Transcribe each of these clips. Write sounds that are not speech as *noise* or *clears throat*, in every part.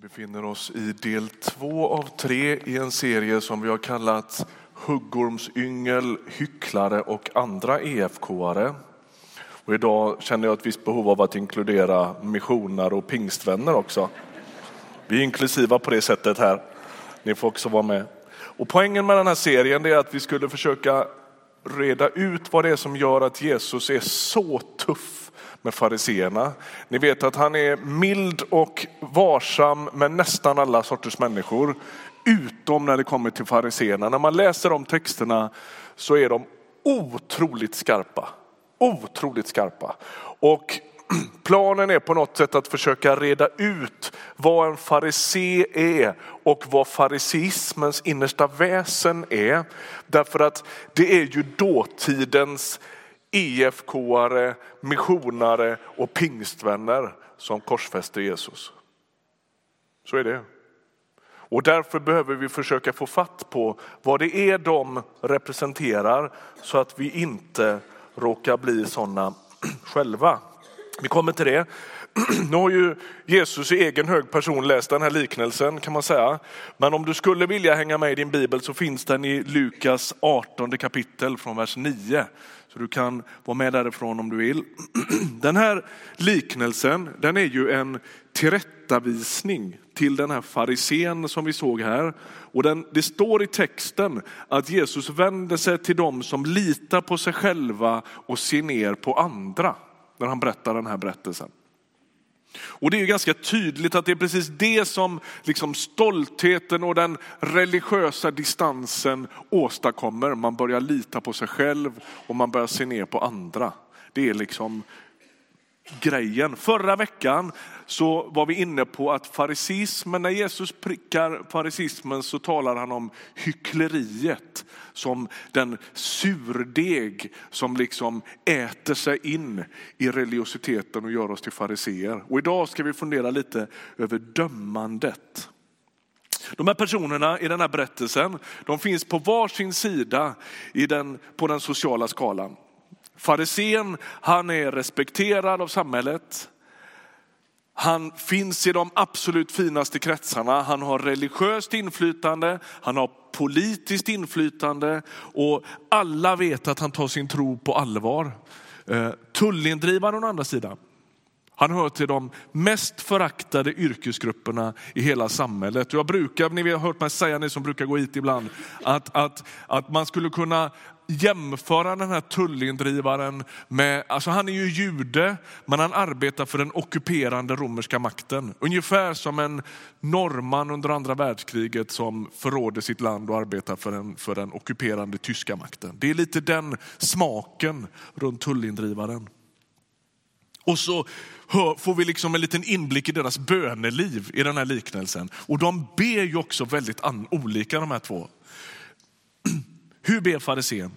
befinner oss i del två av tre i en serie som vi har kallat Huggormsyngel, hycklare och andra EFK-are. Och idag känner jag ett visst behov av att inkludera missioner och pingstvänner också. Vi är inklusiva på det sättet här. Ni får också vara med. Och poängen med den här serien är att vi skulle försöka reda ut vad det är som gör att Jesus är så tuff med fariseerna. Ni vet att han är mild och varsam med nästan alla sorters människor. Utom när det kommer till fariseerna. När man läser de texterna så är de otroligt skarpa. Otroligt skarpa. Och *clears throat* planen är på något sätt att försöka reda ut vad en farisé är och vad fariseismens innersta väsen är. Därför att det är ju dåtidens EFK-are, missionare och pingstvänner som korsfäster Jesus. Så är det. Och därför behöver vi försöka få fatt på vad det är de representerar så att vi inte råkar bli sådana *clears throat* själva. Vi kommer till det. *clears throat* Nu har ju Jesus i egen hög person läst den här liknelsen kan man säga. Men om du skulle vilja hänga med i din bibel så finns den i Lukas 18 kapitel från vers 9. Så du kan vara med därifrån om du vill. *clears throat* Den här liknelsen den är ju en tillrättavisning till den här farisén som vi såg här. Och den, det står i texten att Jesus vänder sig till dem som litar på sig själva och ser ner på andra när han berättar den här berättelsen. Och det är ju ganska tydligt att det är precis det som liksom stoltheten och den religiösa distansen åstadkommer. Man börjar lita på sig själv och man börjar se ner på andra. Det är liksom grejen. Förra veckan så var vi inne på att farisismen, när Jesus prickar farisismen så talar han om hyckleriet som den surdeg som liksom äter sig in i religiositeten och gör oss till fariseer. Och idag ska vi fundera lite över dömandet. De här personerna i den här berättelsen, de finns på varsin sida i den, på den sociala skalan. Farisén, han är respekterad av samhället. Han finns i de absolut finaste kretsarna. Han har religiöst inflytande, han har politiskt inflytande och alla vet att han tar sin tro på allvar. Eh, tullindrivaren å andra sidan, han hör till de mest föraktade yrkesgrupperna i hela samhället. Jag brukar, ni har hört mig säga, ni som brukar gå hit ibland, att, att, att man skulle kunna jämföra den här tullindrivaren med, alltså han är ju jude, men han arbetar för den ockuperande romerska makten. Ungefär som en norrman under andra världskriget som förråder sitt land och arbetar för den, för den ockuperande tyska makten. Det är lite den smaken runt tullindrivaren. Och så får vi liksom en liten inblick i deras böneliv i den här liknelsen. Och de ber ju också väldigt olika de här två. Hur ber farisén?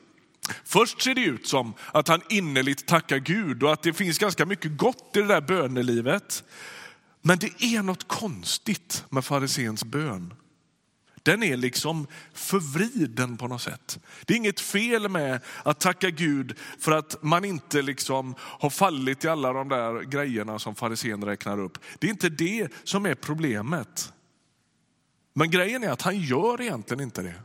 Först ser det ut som att han innerligt tackar Gud och att det finns ganska mycket gott i det där bönelivet. Men det är något konstigt med farisens bön. Den är liksom förvriden på något sätt. Det är inget fel med att tacka Gud för att man inte liksom har fallit i alla de där grejerna som farisén räknar upp. Det är inte det som är problemet. Men grejen är att han gör egentligen inte det.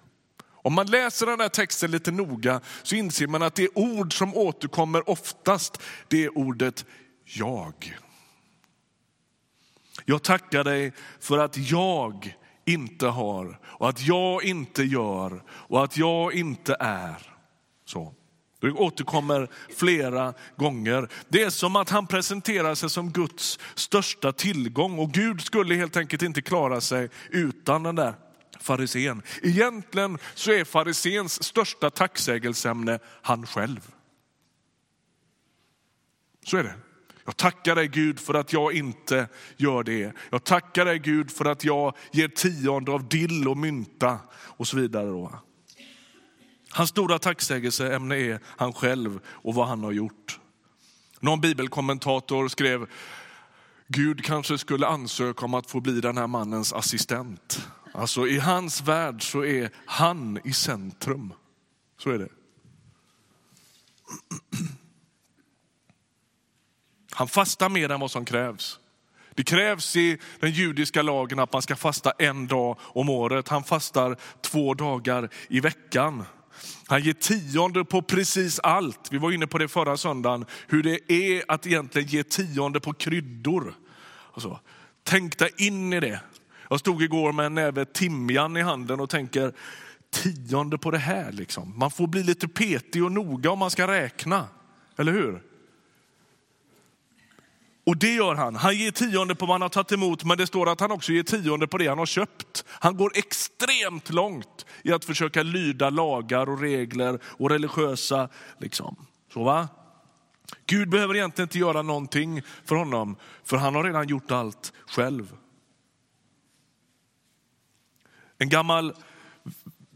Om man läser den här texten lite noga så inser man att det ord som återkommer oftast, det är ordet jag. Jag tackar dig för att jag inte har och att jag inte gör och att jag inte är. Så. Det återkommer flera gånger. Det är som att han presenterar sig som Guds största tillgång och Gud skulle helt enkelt inte klara sig utan den där farisén. Egentligen så är farisens största tacksägelseämne han själv. Så är det. Jag tackar dig Gud för att jag inte gör det. Jag tackar dig Gud för att jag ger tionde av dill och mynta och så vidare. Då. Hans stora tacksägelseämne är han själv och vad han har gjort. Någon bibelkommentator skrev, Gud kanske skulle ansöka om att få bli den här mannens assistent. Alltså i hans värld så är han i centrum. Så är det. Han fastar mer än vad som krävs. Det krävs i den judiska lagen att man ska fasta en dag om året. Han fastar två dagar i veckan. Han ger tionde på precis allt. Vi var inne på det förra söndagen, hur det är att egentligen ge tionde på kryddor. Alltså, tänk dig in i det. Jag stod igår med en näve timjan i handen och tänker, tionde på det här liksom. Man får bli lite petig och noga om man ska räkna, eller hur? Och det gör han. Han ger tionde på vad han har tagit emot, men det står att han också ger tionde på det han har köpt. Han går extremt långt i att försöka lyda lagar och regler och religiösa. Liksom. Så va? Gud behöver egentligen inte göra någonting för honom, för han har redan gjort allt själv. En gammal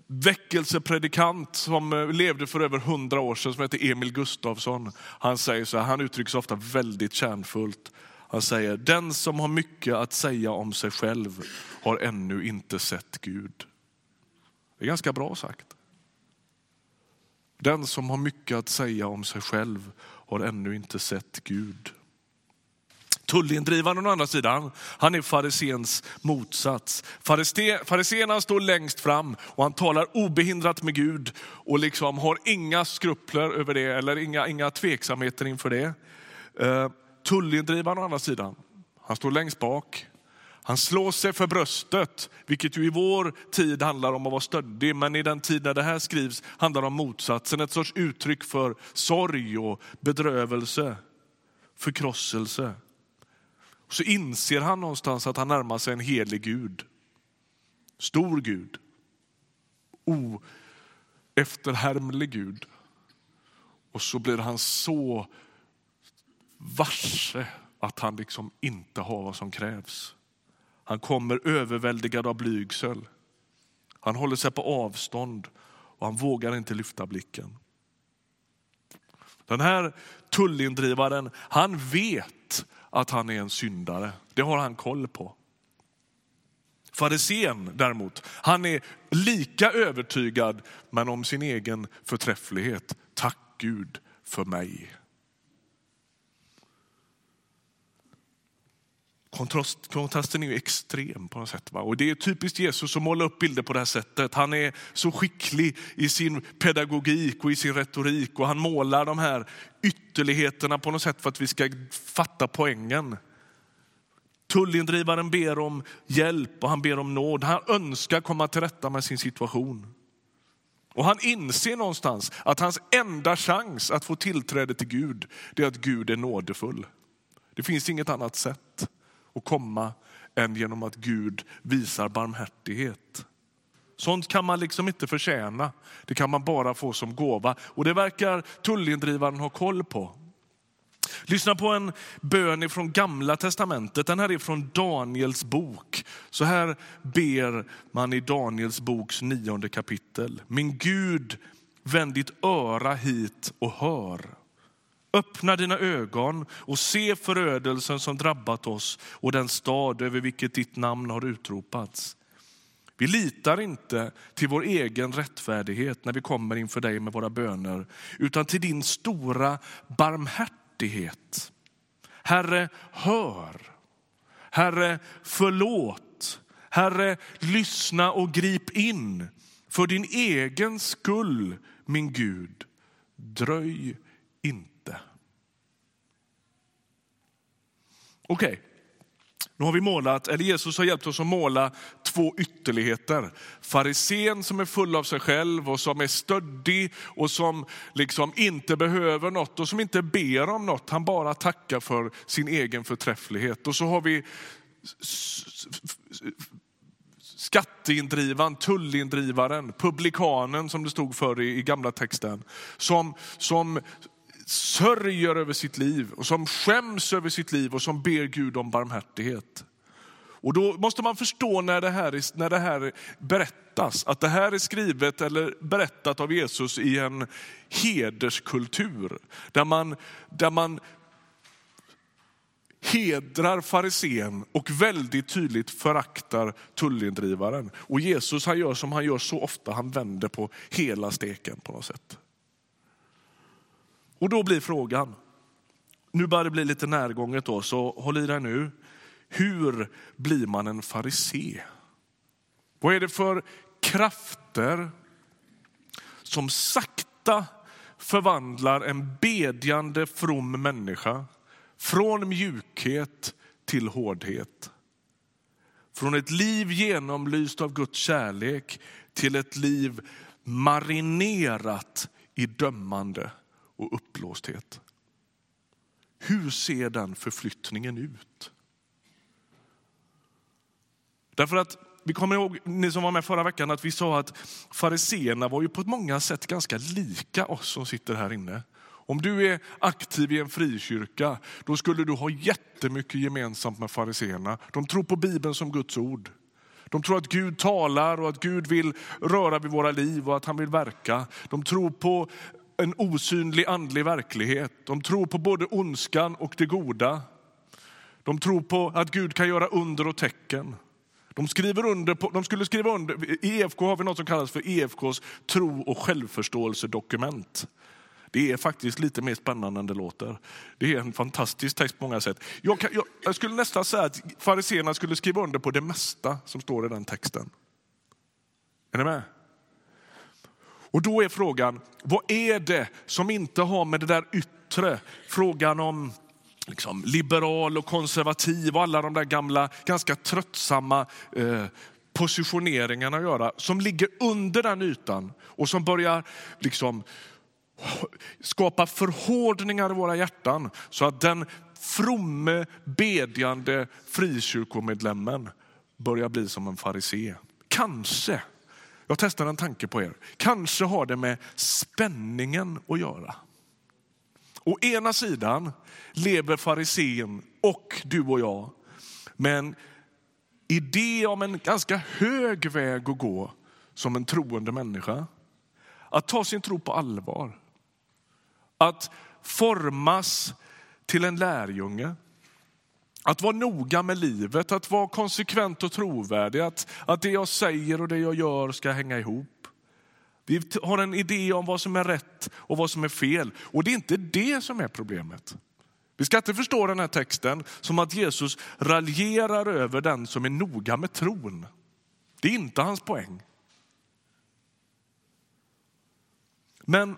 väckelsepredikant som eh, levde för över hundra år sedan, som heter Emil Gustafsson. Han säger så här, han uttrycker sig ofta väldigt kärnfullt. Han säger, den som har mycket att säga om sig själv har ännu inte sett Gud. Det är ganska bra sagt. Den som har mycket att säga om sig själv har ännu inte sett Gud. Tullindrivaren å andra sidan, han är farisens motsats. Fariséerna står längst fram och han talar obehindrat med Gud och liksom har inga skrupler över det eller inga, inga tveksamheter inför det. Eh, tullindrivaren å andra sidan, han står längst bak. Han slår sig för bröstet, vilket ju i vår tid handlar om att vara stöddig, men i den tid när det här skrivs handlar det om motsatsen, ett sorts uttryck för sorg och bedrövelse, förkrosselse så inser han någonstans att han närmar sig en helig Gud. Stor Gud. Oefterhärmlig Gud. Och så blir han så varse att han liksom inte har vad som krävs. Han kommer överväldigad av blygsel. Han håller sig på avstånd och han vågar inte lyfta blicken. Den här tullindrivaren, han vet att han är en syndare. Det har han koll på. Farisén däremot, han är lika övertygad men om sin egen förträfflighet. Tack Gud för mig. Kontrast, kontrasten är ju extrem på något sätt. Va? Och det är typiskt Jesus att måla upp bilder på det här sättet. Han är så skicklig i sin pedagogik och i sin retorik och han målar de här ytterligheterna på något sätt för att vi ska fatta poängen. Tullindrivaren ber om hjälp och han ber om nåd. Han önskar komma till rätta med sin situation. Och han inser någonstans att hans enda chans att få tillträde till Gud, det är att Gud är nådefull. Det finns inget annat sätt att komma än genom att Gud visar barmhärtighet. Sånt kan man liksom inte förtjäna. Det kan man bara få som gåva. Och det verkar tullindrivaren ha koll på. Lyssna på en bön från gamla testamentet. Den här är från Daniels bok. Så här ber man i Daniels boks nionde kapitel. Min Gud, vänd ditt öra hit och hör. Öppna dina ögon och se förödelsen som drabbat oss och den stad över vilket ditt namn har utropats. Vi litar inte till vår egen rättfärdighet när vi kommer inför dig med våra böner, utan till din stora barmhärtighet. Herre, hör. Herre, förlåt. Herre, lyssna och grip in. För din egen skull, min Gud, dröj inte. Okej, okay. nu har vi målat, eller Jesus har hjälpt oss att måla två ytterligheter. Farisén som är full av sig själv och som är stöddig och som liksom inte behöver något och som inte ber om något. Han bara tackar för sin egen förträfflighet. Och så har vi skatteindrivaren, tullindrivaren, publikanen som det stod för i, i gamla texten. Som, som sörjer över sitt liv och som skäms över sitt liv och som ber Gud om barmhärtighet. Och då måste man förstå när det, här, när det här berättas, att det här är skrivet eller berättat av Jesus i en hederskultur. Där man, där man hedrar farisén och väldigt tydligt föraktar tullindrivaren. Och Jesus han gör som han gör så ofta, han vänder på hela steken på något sätt. Och då blir frågan, nu börjar det bli lite närgånget då, så håll i dig nu. hur blir man en farisé? Vad är det för krafter som sakta förvandlar en bedjande from människa från mjukhet till hårdhet? Från ett liv genomlyst av Guds kärlek till ett liv marinerat i dömande och uppblåsthet. Hur ser den förflyttningen ut? Därför att vi kommer ihåg, ni som var med förra veckan, att vi sa att fariseerna var ju på många sätt ganska lika oss som sitter här inne. Om du är aktiv i en frikyrka, då skulle du ha jättemycket gemensamt med fariseerna. De tror på Bibeln som Guds ord. De tror att Gud talar och att Gud vill röra vid våra liv och att han vill verka. De tror på en osynlig andlig verklighet. De tror på både ondskan och det goda. De tror på att Gud kan göra under och tecken. De, skriver under på, de skulle skriva under, I EFK har vi något som kallas för EFKs tro och självförståelsedokument. Det är faktiskt lite mer spännande än det låter. Det är en fantastisk text på många sätt. Jag, kan, jag, jag skulle nästan säga att fariséerna skulle skriva under på det mesta som står i den texten. Är ni med? Och då är frågan, vad är det som inte har med det där yttre, frågan om liksom, liberal och konservativ och alla de där gamla ganska tröttsamma eh, positioneringarna att göra, som ligger under den ytan och som börjar liksom skapa förhårdningar i våra hjärtan så att den fromme bedjande frikyrkomedlemmen börjar bli som en farisé. Kanske, jag testar en tanke på er, kanske har det med spänningen att göra. Å ena sidan lever farisén och du och jag med en idé om en ganska hög väg att gå som en troende människa. Att ta sin tro på allvar. Att formas till en lärjunge. Att vara noga med livet, att vara konsekvent och trovärdig. Att, att det jag säger och det jag gör ska hänga ihop. Vi har en idé om vad som är rätt och vad som är fel. Och det är inte det som är problemet. Vi ska inte förstå den här texten som att Jesus raljerar över den som är noga med tron. Det är inte hans poäng. Men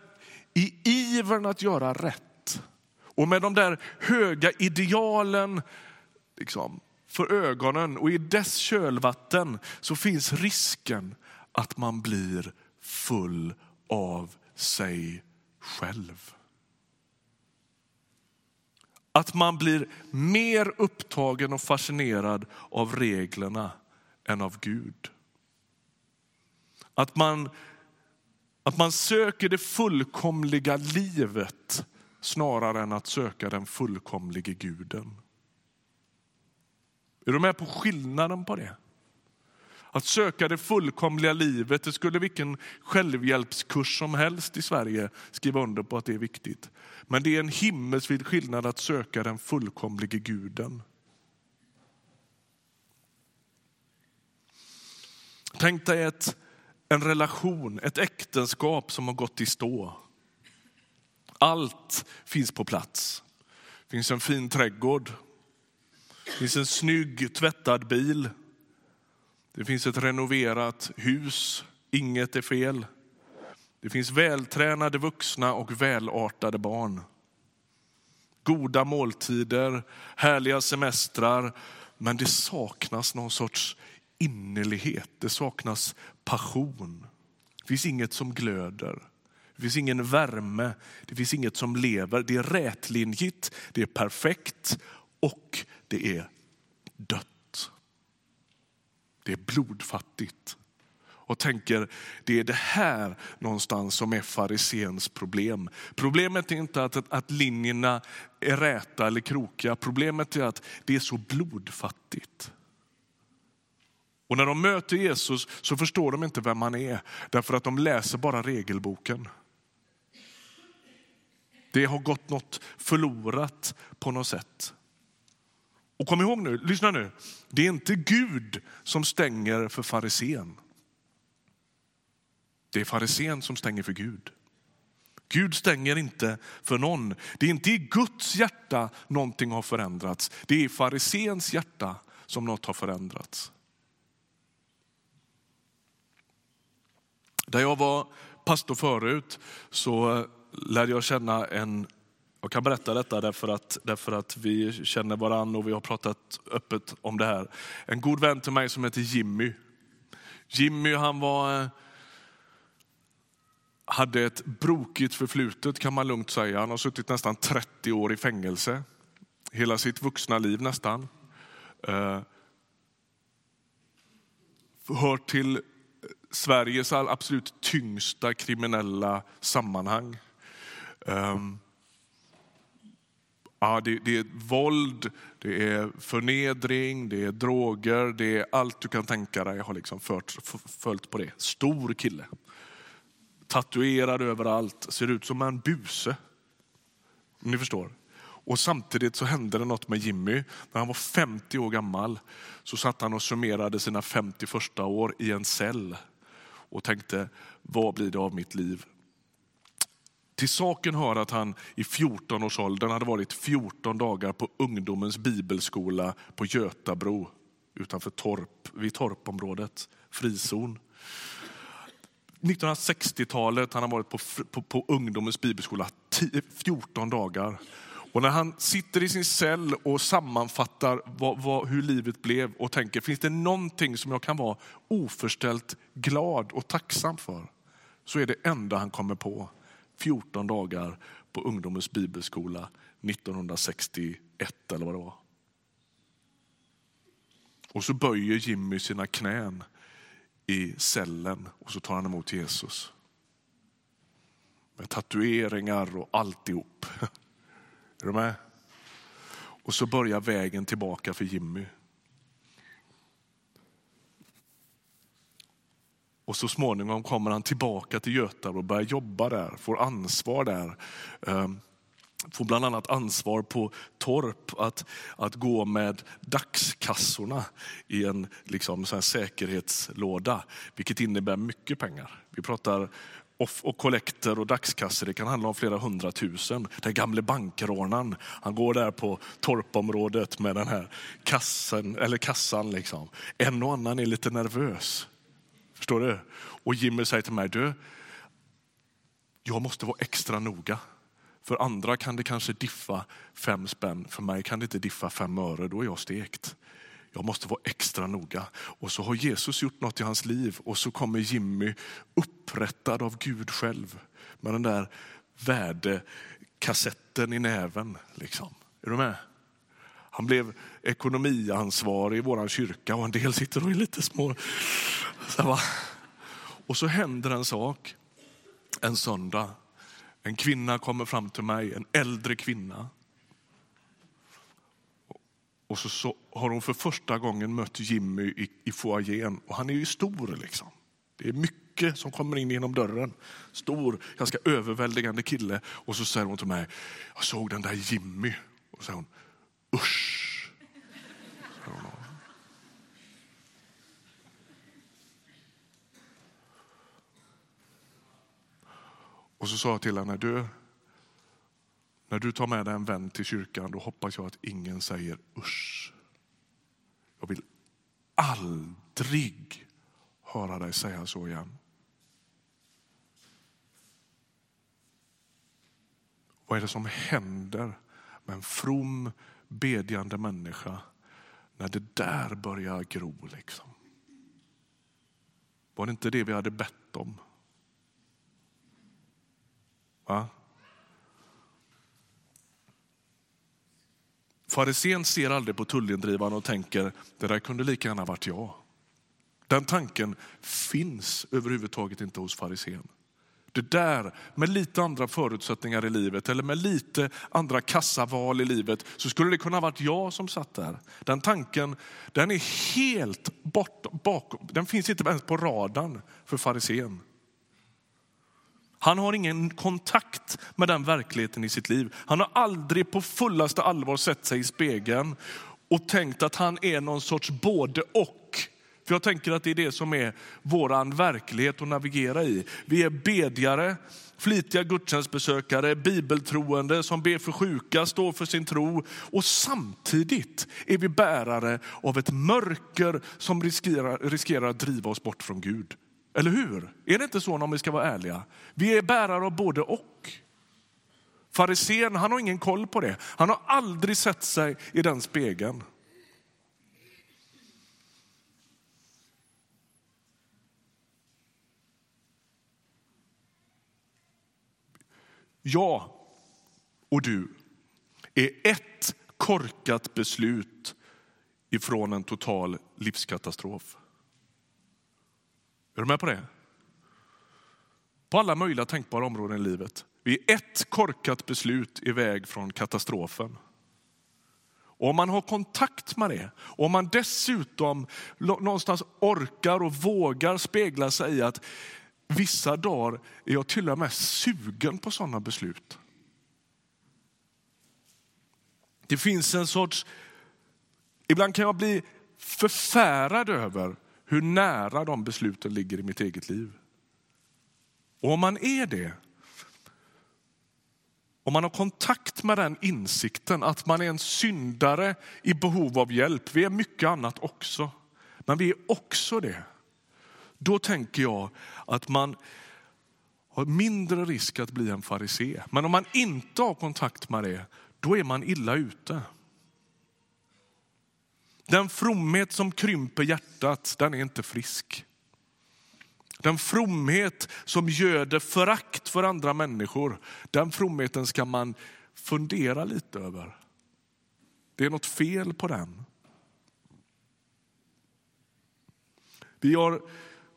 i ivern att göra rätt och med de där höga idealen liksom, för ögonen och i dess kölvatten så finns risken att man blir full av sig själv. Att man blir mer upptagen och fascinerad av reglerna än av Gud. Att man, att man söker det fullkomliga livet snarare än att söka den fullkomlige guden. Är du med på skillnaden på det? Att söka det fullkomliga livet, det skulle vilken självhjälpskurs som helst i Sverige skriva under på att det är viktigt. Men det är en himmelsvid skillnad att söka den fullkomlige guden. Tänk dig ett, en relation, ett äktenskap som har gått i stå. Allt finns på plats. Det finns en fin trädgård. Det finns en snygg tvättad bil. Det finns ett renoverat hus, inget är fel. Det finns vältränade vuxna och välartade barn. Goda måltider, härliga semestrar, men det saknas någon sorts innerlighet, det saknas passion. Det finns inget som glöder. Det finns ingen värme, det finns inget som lever. Det är rätlinjigt, det är perfekt och det är dött. Det är blodfattigt. Och tänker, det är det här någonstans som är farisens problem. Problemet är inte att, att linjerna är räta eller krokiga. Problemet är att det är så blodfattigt. Och när de möter Jesus så förstår de inte vem han är, därför att de läser bara regelboken. Det har gått något förlorat på något sätt. Och kom ihåg nu, lyssna nu. Det är inte Gud som stänger för farisén. Det är farisén som stänger för Gud. Gud stänger inte för någon. Det är inte i Guds hjärta någonting har förändrats. Det är i farisens hjärta som något har förändrats. Där jag var pastor förut så eh, lärde jag känna en, jag kan berätta detta därför att, därför att vi känner varandra och vi har pratat öppet om det här. En god vän till mig som heter Jimmy. Jimmy han var, eh, hade ett brokigt förflutet kan man lugnt säga. Han har suttit nästan 30 år i fängelse. Hela sitt vuxna liv nästan. Eh, hör till Sveriges absolut tyngsta kriminella sammanhang. Um, ja, det, det, är våld, det är förnedring, det är droger, det är allt du kan tänka dig har liksom fört, följt på det. Stor kille. Tatuerad överallt, ser ut som en buse. Ni förstår. Och samtidigt så hände det något med Jimmy. När han var 50 år gammal så satt han och summerade sina 50 första år i en cell och tänkte, vad blir det av mitt liv? Till saken hör att han i 14-årsåldern hade varit 14 dagar på ungdomens bibelskola på Götabro utanför Torp, vid Torpområdet, frizon. 1960-talet han har varit på, på, på ungdomens bibelskola 10, 14 dagar. Och när han sitter i sin cell och sammanfattar vad, vad, hur livet blev och tänker, finns det någonting som jag kan vara oförställt glad och tacksam för? Så är det enda han kommer på 14 dagar på ungdomens bibelskola 1961 eller vad det var. Och så böjer Jimmy sina knän i cellen och så tar han emot Jesus. Med tatueringar och alltihop. *laughs* Är du med? Och så börjar vägen tillbaka för Jimmy. Och så småningom kommer han tillbaka till Göteborg och börjar jobba där, får ansvar där. Ehm, får bland annat ansvar på Torp att, att gå med dagskassorna i en liksom, så säkerhetslåda, vilket innebär mycket pengar. Vi pratar och kollekter och dagskassor. Det kan handla om flera hundratusen. Den gamle bankrånaren, han går där på torpområdet med den här kassen, eller kassan. Liksom. En och annan är lite nervös. Förstår du? Och Jimmy säger till mig, du, jag måste vara extra noga. För andra kan det kanske diffa fem spänn, för mig kan det inte diffa fem öre, då är jag stekt. Jag måste vara extra noga. Och så har Jesus gjort något i hans liv och så kommer Jimmy upprättad av Gud själv med den där värdekassetten i näven. Liksom. Är du med? Han blev ekonomiansvarig i vår kyrka och en del sitter och är lite små. Så och så händer en sak en söndag. En kvinna kommer fram till mig, en äldre kvinna. Och så, så har hon för första gången mött Jimmy i, i foajén och han är ju stor. Liksom. Det är mycket som kommer in genom dörren. Stor, ganska överväldigande kille. Och så säger hon till mig, jag såg den där Jimmy. Och så säger hon, usch. Och så sa jag till henne, du, när du tar med dig en vän till kyrkan, då hoppas jag att ingen säger usch. Jag vill aldrig höra dig säga så igen. Vad är det som händer med en from, bedjande människa när det där börjar gro? Liksom? Var det inte det vi hade bett om? Va? Farisén ser aldrig på tullindrivaren och tänker, det där kunde lika gärna varit jag. Den tanken finns överhuvudtaget inte hos farisén. Det där, med lite andra förutsättningar i livet eller med lite andra kassaval i livet, så skulle det kunna varit jag som satt där. Den tanken, den är helt bort, bakom, den finns inte ens på radarn för farisén. Han har ingen kontakt med den verkligheten i sitt liv. Han har aldrig på fullaste allvar sett sig i spegeln och tänkt att han är någon sorts både och för jag tänker att det är det som är vår verklighet att navigera i. Vi är bedjare, flitiga gudstjänstbesökare, bibeltroende som ber för sjuka, står för sin tro. Och samtidigt är vi bärare av ett mörker som riskerar, riskerar att driva oss bort från Gud. Eller hur? Är det inte så om vi ska vara ärliga? Vi är bärare av både och. Farisén, han har ingen koll på det. Han har aldrig sett sig i den spegeln. Jag och du är ett korkat beslut ifrån en total livskatastrof. Är du med på det? På alla möjliga tänkbara områden i livet. Vi är ett korkat beslut iväg från katastrofen. Och om man har kontakt med det, och om man dessutom någonstans orkar och vågar spegla sig i att vissa dagar är jag till och med sugen på sådana beslut. Det finns en sorts, ibland kan jag bli förfärad över hur nära de besluten ligger i mitt eget liv. Och om man är det, om man har kontakt med den insikten att man är en syndare i behov av hjälp, vi är mycket annat också, men vi är också det. Då tänker jag att man har mindre risk att bli en farisé. Men om man inte har kontakt med det, då är man illa ute. Den fromhet som krymper hjärtat, den är inte frisk. Den fromhet som göder förakt för andra människor, den fromheten ska man fundera lite över. Det är något fel på den. Vi har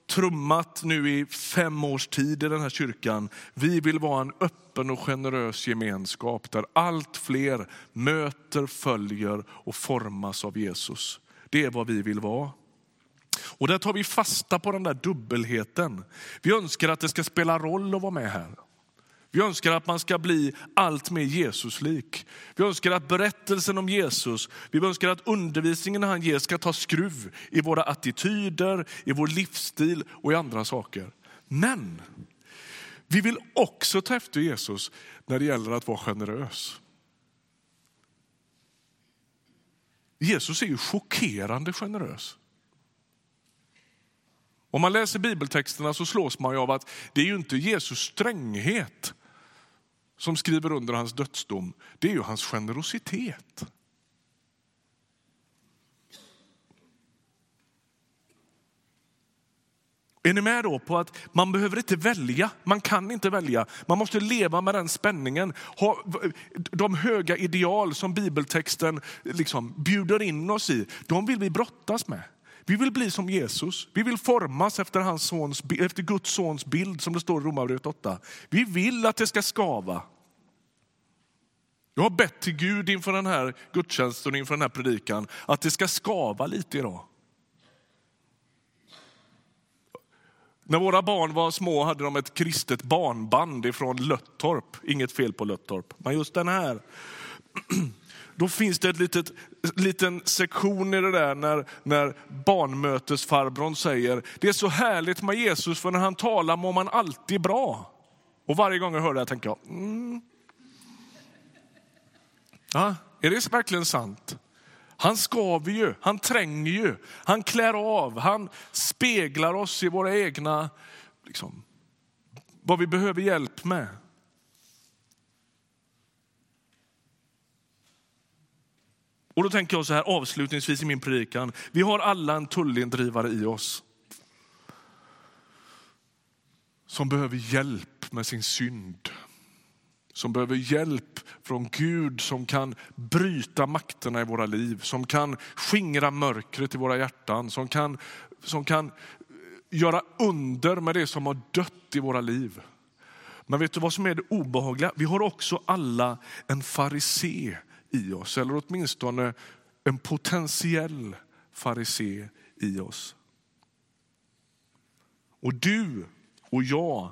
trummat nu i fem års tid i den här kyrkan. Vi vill vara en öppen och generös gemenskap där allt fler möter, följer och formas av Jesus. Det är vad vi vill vara. Och där tar vi fasta på den där dubbelheten. Vi önskar att det ska spela roll att vara med här. Vi önskar att man ska bli allt mer Jesuslik. Vi önskar att berättelsen om Jesus, vi önskar att undervisningen han ger ska ta skruv i våra attityder, i vår livsstil och i andra saker. Men vi vill också ta efter Jesus när det gäller att vara generös. Jesus är ju chockerande generös. Om man läser bibeltexterna så slås man av att det är ju inte Jesus stränghet som skriver under hans dödsdom, det är ju hans generositet. Är ni med då på att man behöver inte välja, man kan inte välja. Man måste leva med den spänningen. Ha de höga ideal som bibeltexten liksom bjuder in oss i, de vill vi brottas med. Vi vill bli som Jesus. Vi vill formas efter, hans sons, efter Guds sons bild som det står i Romarbrevet 8. Vi vill att det ska skava. Jag har bett till Gud inför den här gudstjänsten och inför den här predikan att det ska skava lite idag. När våra barn var små hade de ett kristet barnband ifrån Löttorp. Inget fel på Löttorp, men just den här. Då finns det en litet, liten sektion i det där när, när barnmötesfarbrorn säger, det är så härligt med Jesus för när han talar mår man alltid bra. Och varje gång jag hör det här tänker jag, mm. ja, är det verkligen sant? Han skaver ju, han tränger ju, han klär av, han speglar oss i våra egna, liksom, vad vi behöver hjälp med. Och då tänker jag så här avslutningsvis i min predikan. Vi har alla en tullindrivare i oss. Som behöver hjälp med sin synd. Som behöver hjälp från Gud som kan bryta makterna i våra liv. Som kan skingra mörkret i våra hjärtan. Som kan, som kan göra under med det som har dött i våra liv. Men vet du vad som är det obehagliga? Vi har också alla en farisé i oss, eller åtminstone en potentiell farisé i oss. Och du och jag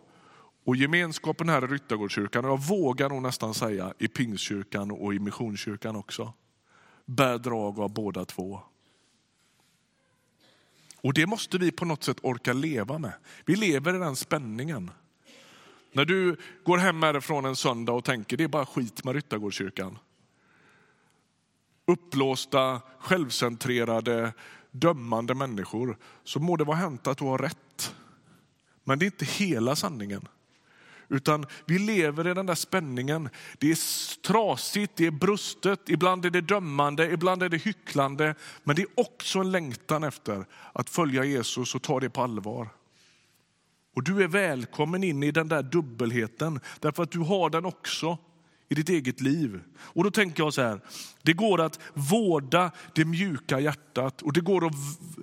och gemenskapen här i Ryttargårdskyrkan, och jag vågar nog nästan säga i Pingstkyrkan och i Missionskyrkan också, bär drag av båda två. Och det måste vi på något sätt orka leva med. Vi lever i den spänningen. När du går hem härifrån en söndag och tänker det är bara skit med Ryttargårdskyrkan uppblåsta, självcentrerade, dömande människor så må det vara hänt att du har rätt. Men det är inte hela sanningen. Utan vi lever i den där spänningen. Det är trasigt, det är brustet, ibland är det dömande, ibland är det hycklande. Men det är också en längtan efter att följa Jesus och ta det på allvar. Och du är välkommen in i den där dubbelheten, därför att du har den också i ditt eget liv. Och då tänker jag så här, det går att vårda det mjuka hjärtat och det går att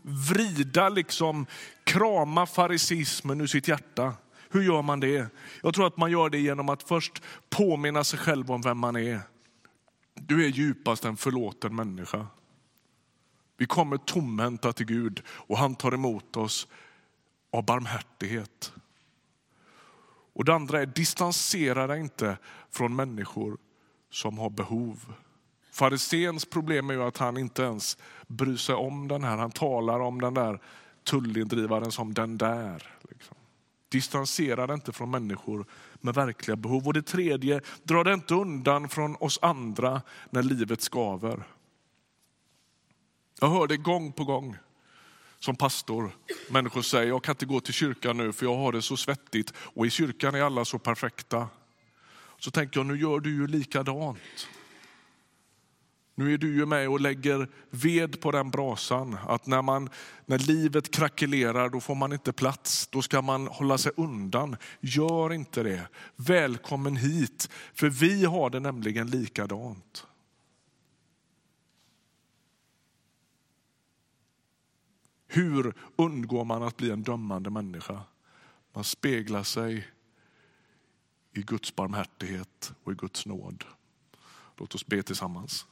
vrida, liksom krama farisismen ur sitt hjärta. Hur gör man det? Jag tror att man gör det genom att först påminna sig själv om vem man är. Du är djupast en förlåten människa. Vi kommer tomhänta till Gud och han tar emot oss av barmhärtighet. Och det andra är, distansera dig inte från människor som har behov. Fariséns problem är ju att han inte ens bryr sig om den här. Han talar om den där tullindrivaren som den där. Liksom. Distansera dig inte från människor med verkliga behov. Och det tredje, dra dig inte undan från oss andra när livet skaver. Jag hör det gång på gång som pastor. Människor säger, jag kan inte gå till kyrkan nu för jag har det så svettigt och i kyrkan är alla så perfekta. Så tänker jag, nu gör du ju likadant. Nu är du ju med och lägger ved på den brasan. Att när, man, när livet krackelerar då får man inte plats. Då ska man hålla sig undan. Gör inte det. Välkommen hit. För vi har det nämligen likadant. Hur undgår man att bli en dömande människa? Man speglar sig i Guds barmhärtighet och i Guds nåd. Låt oss be tillsammans.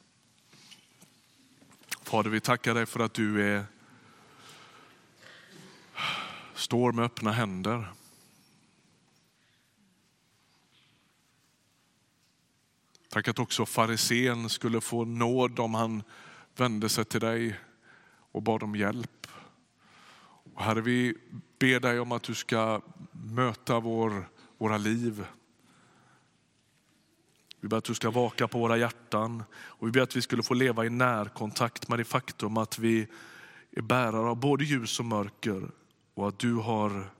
Fader, vi tackar dig för att du är, står med öppna händer. Tack att också farisén skulle få nåd om han vände sig till dig och bad om hjälp. Och herre, vi ber dig om att du ska möta vår, våra liv. Vi ber att du ska vaka på våra hjärtan och vi ber att vi skulle få leva i närkontakt med det faktum att vi är bärare av både ljus och mörker och att du har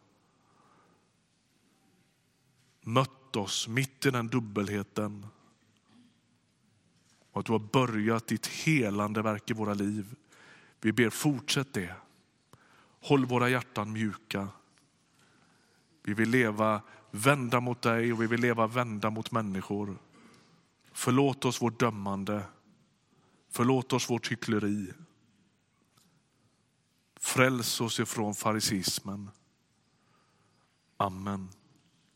mött oss mitt i den dubbelheten. Och att du har börjat ditt helande verk i våra liv. Vi ber fortsätt det. Håll våra hjärtan mjuka. Vi vill leva vända mot dig och vi vill leva vända mot människor. Förlåt oss vårt dömande. Förlåt oss vårt hyckleri. Fräls oss ifrån farisismen. Amen.